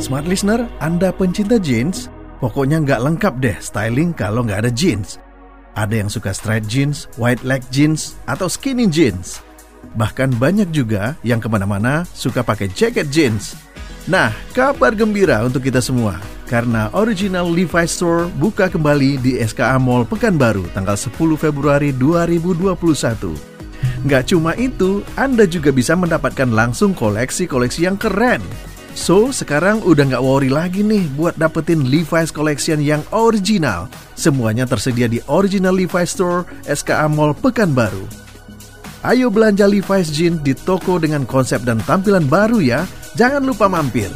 Smart listener, Anda pencinta jeans? Pokoknya nggak lengkap deh styling kalau nggak ada jeans. Ada yang suka straight jeans, white leg jeans, atau skinny jeans. Bahkan banyak juga yang ke mana-mana suka pakai jacket jeans. Nah, kabar gembira untuk kita semua. Karena original Levi's Store buka kembali di SKA Mall Pekanbaru tanggal 10 Februari 2021. Nggak cuma itu, Anda juga bisa mendapatkan langsung koleksi-koleksi yang keren. So, sekarang udah nggak worry lagi nih buat dapetin Levi's Collection yang original. Semuanya tersedia di Original Levi's Store SKA Mall Pekanbaru. Ayo belanja Levi's Jeans di toko dengan konsep dan tampilan baru ya. Jangan lupa mampir.